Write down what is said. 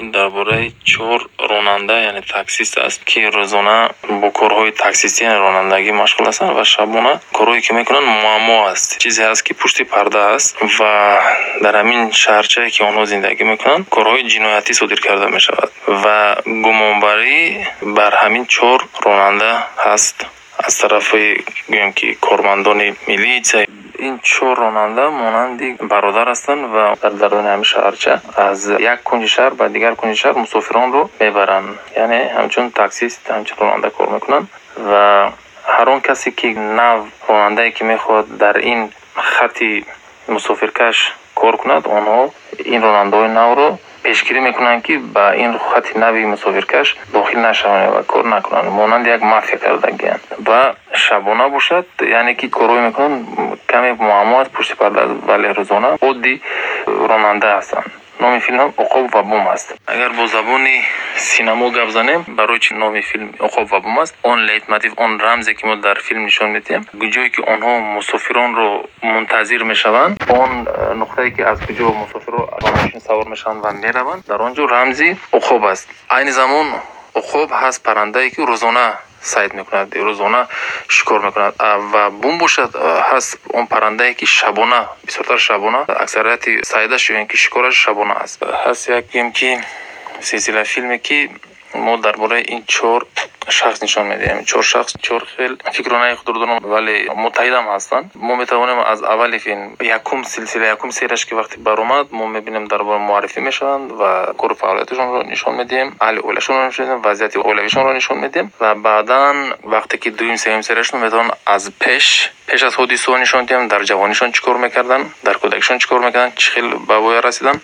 ин дар бораи чор ронанда яъне таксист аст ки рӯзона бо корҳои таксистӣ яъне ронандагӣ машғул ҳастанд ва шабона корҳое ки мекунанд муаммо аст. Чизе ҳаст ки пушти парда аст ва дар ҳамин шаҳрчае ки онҳо зиндагӣ мекунанд корҳои ҷиноятӣ содир карда мешавад ва гумонбарӣ бар ҳамин чор ронанда ҳаст аз тарафи гӯем ки кормандони милитсия ин чор ронанда монанди бародар ҳастанд ва дар дарони ҳамин шаҳрча аз як кунҷи шаҳр ба дигар кунҷи шаҳр мусофиронро мебаранд. Яъне ҳамчун таксист ҳамчун ронанда кор мекунанд ва ҳар он касе ки нав ронандае ки мехоҳад дар ин хатти мусофиркаш кор кунад онҳо ин ронандаҳои навро пешгирӣ мекунанд ки ба ин хатти нави мусофиркаш дохил нашаванд ва кор накунанд. Монанди як мафия кардагианд ва шабона бошад яъне ки корҳое мекунанд каме муаммо аст пушти парда вале рӯзона оддӣ ронанда ҳастанд номи филмам уқоб ва бум аст агар бо забони синамо гап занем барои чӣ номи филм уқоб ва бум аст он лейтмотив он рамзе ки мо дар филм нишон медиҳем ҷое ки онҳо мусофиронро мунтазир мешаванд он э, нуқтае ки аз куҷо мусофирро ронашин савор мешаванд ва мераванд дар он ҷо рамзи уқоб аст айни замон уқоб ҳаст паррандае ки рӯзона сайд мекунад рӯзона шикор мекунад. Ва бум бошад ҳаст он паррандае ки шабона бисёртар шабона. Аксарияти сайдаш ё ин ки шикораш шабона аст. Ҳаст як гӯем ки силсилаи филме ки мо дар бораи ин чор шахс нишон медиҳем. Чор шахс чор хел. Фикрхонаи худро вале муттаҳидам ҳастанд. Мо метавонем аз аввали филм якум силсила якум серияш ки вақте баромад мо мебинем дар бора муаррифӣ мешаванд ва кору фаъолияташонро нишон медиҳем аҳли оилашонро нишон медиҳем вазъияти оилавишонро нишон медиҳем ва баъдан вақте ки дуюм сеюм серияшон метавонем аз пеш пеш аз ҳодисаҳо нишон диҳем дар ҷавонишон чӣ кор мекарданд дар кӯдакишон чӣ кор мекарданд чӣ хел ба воя расиданд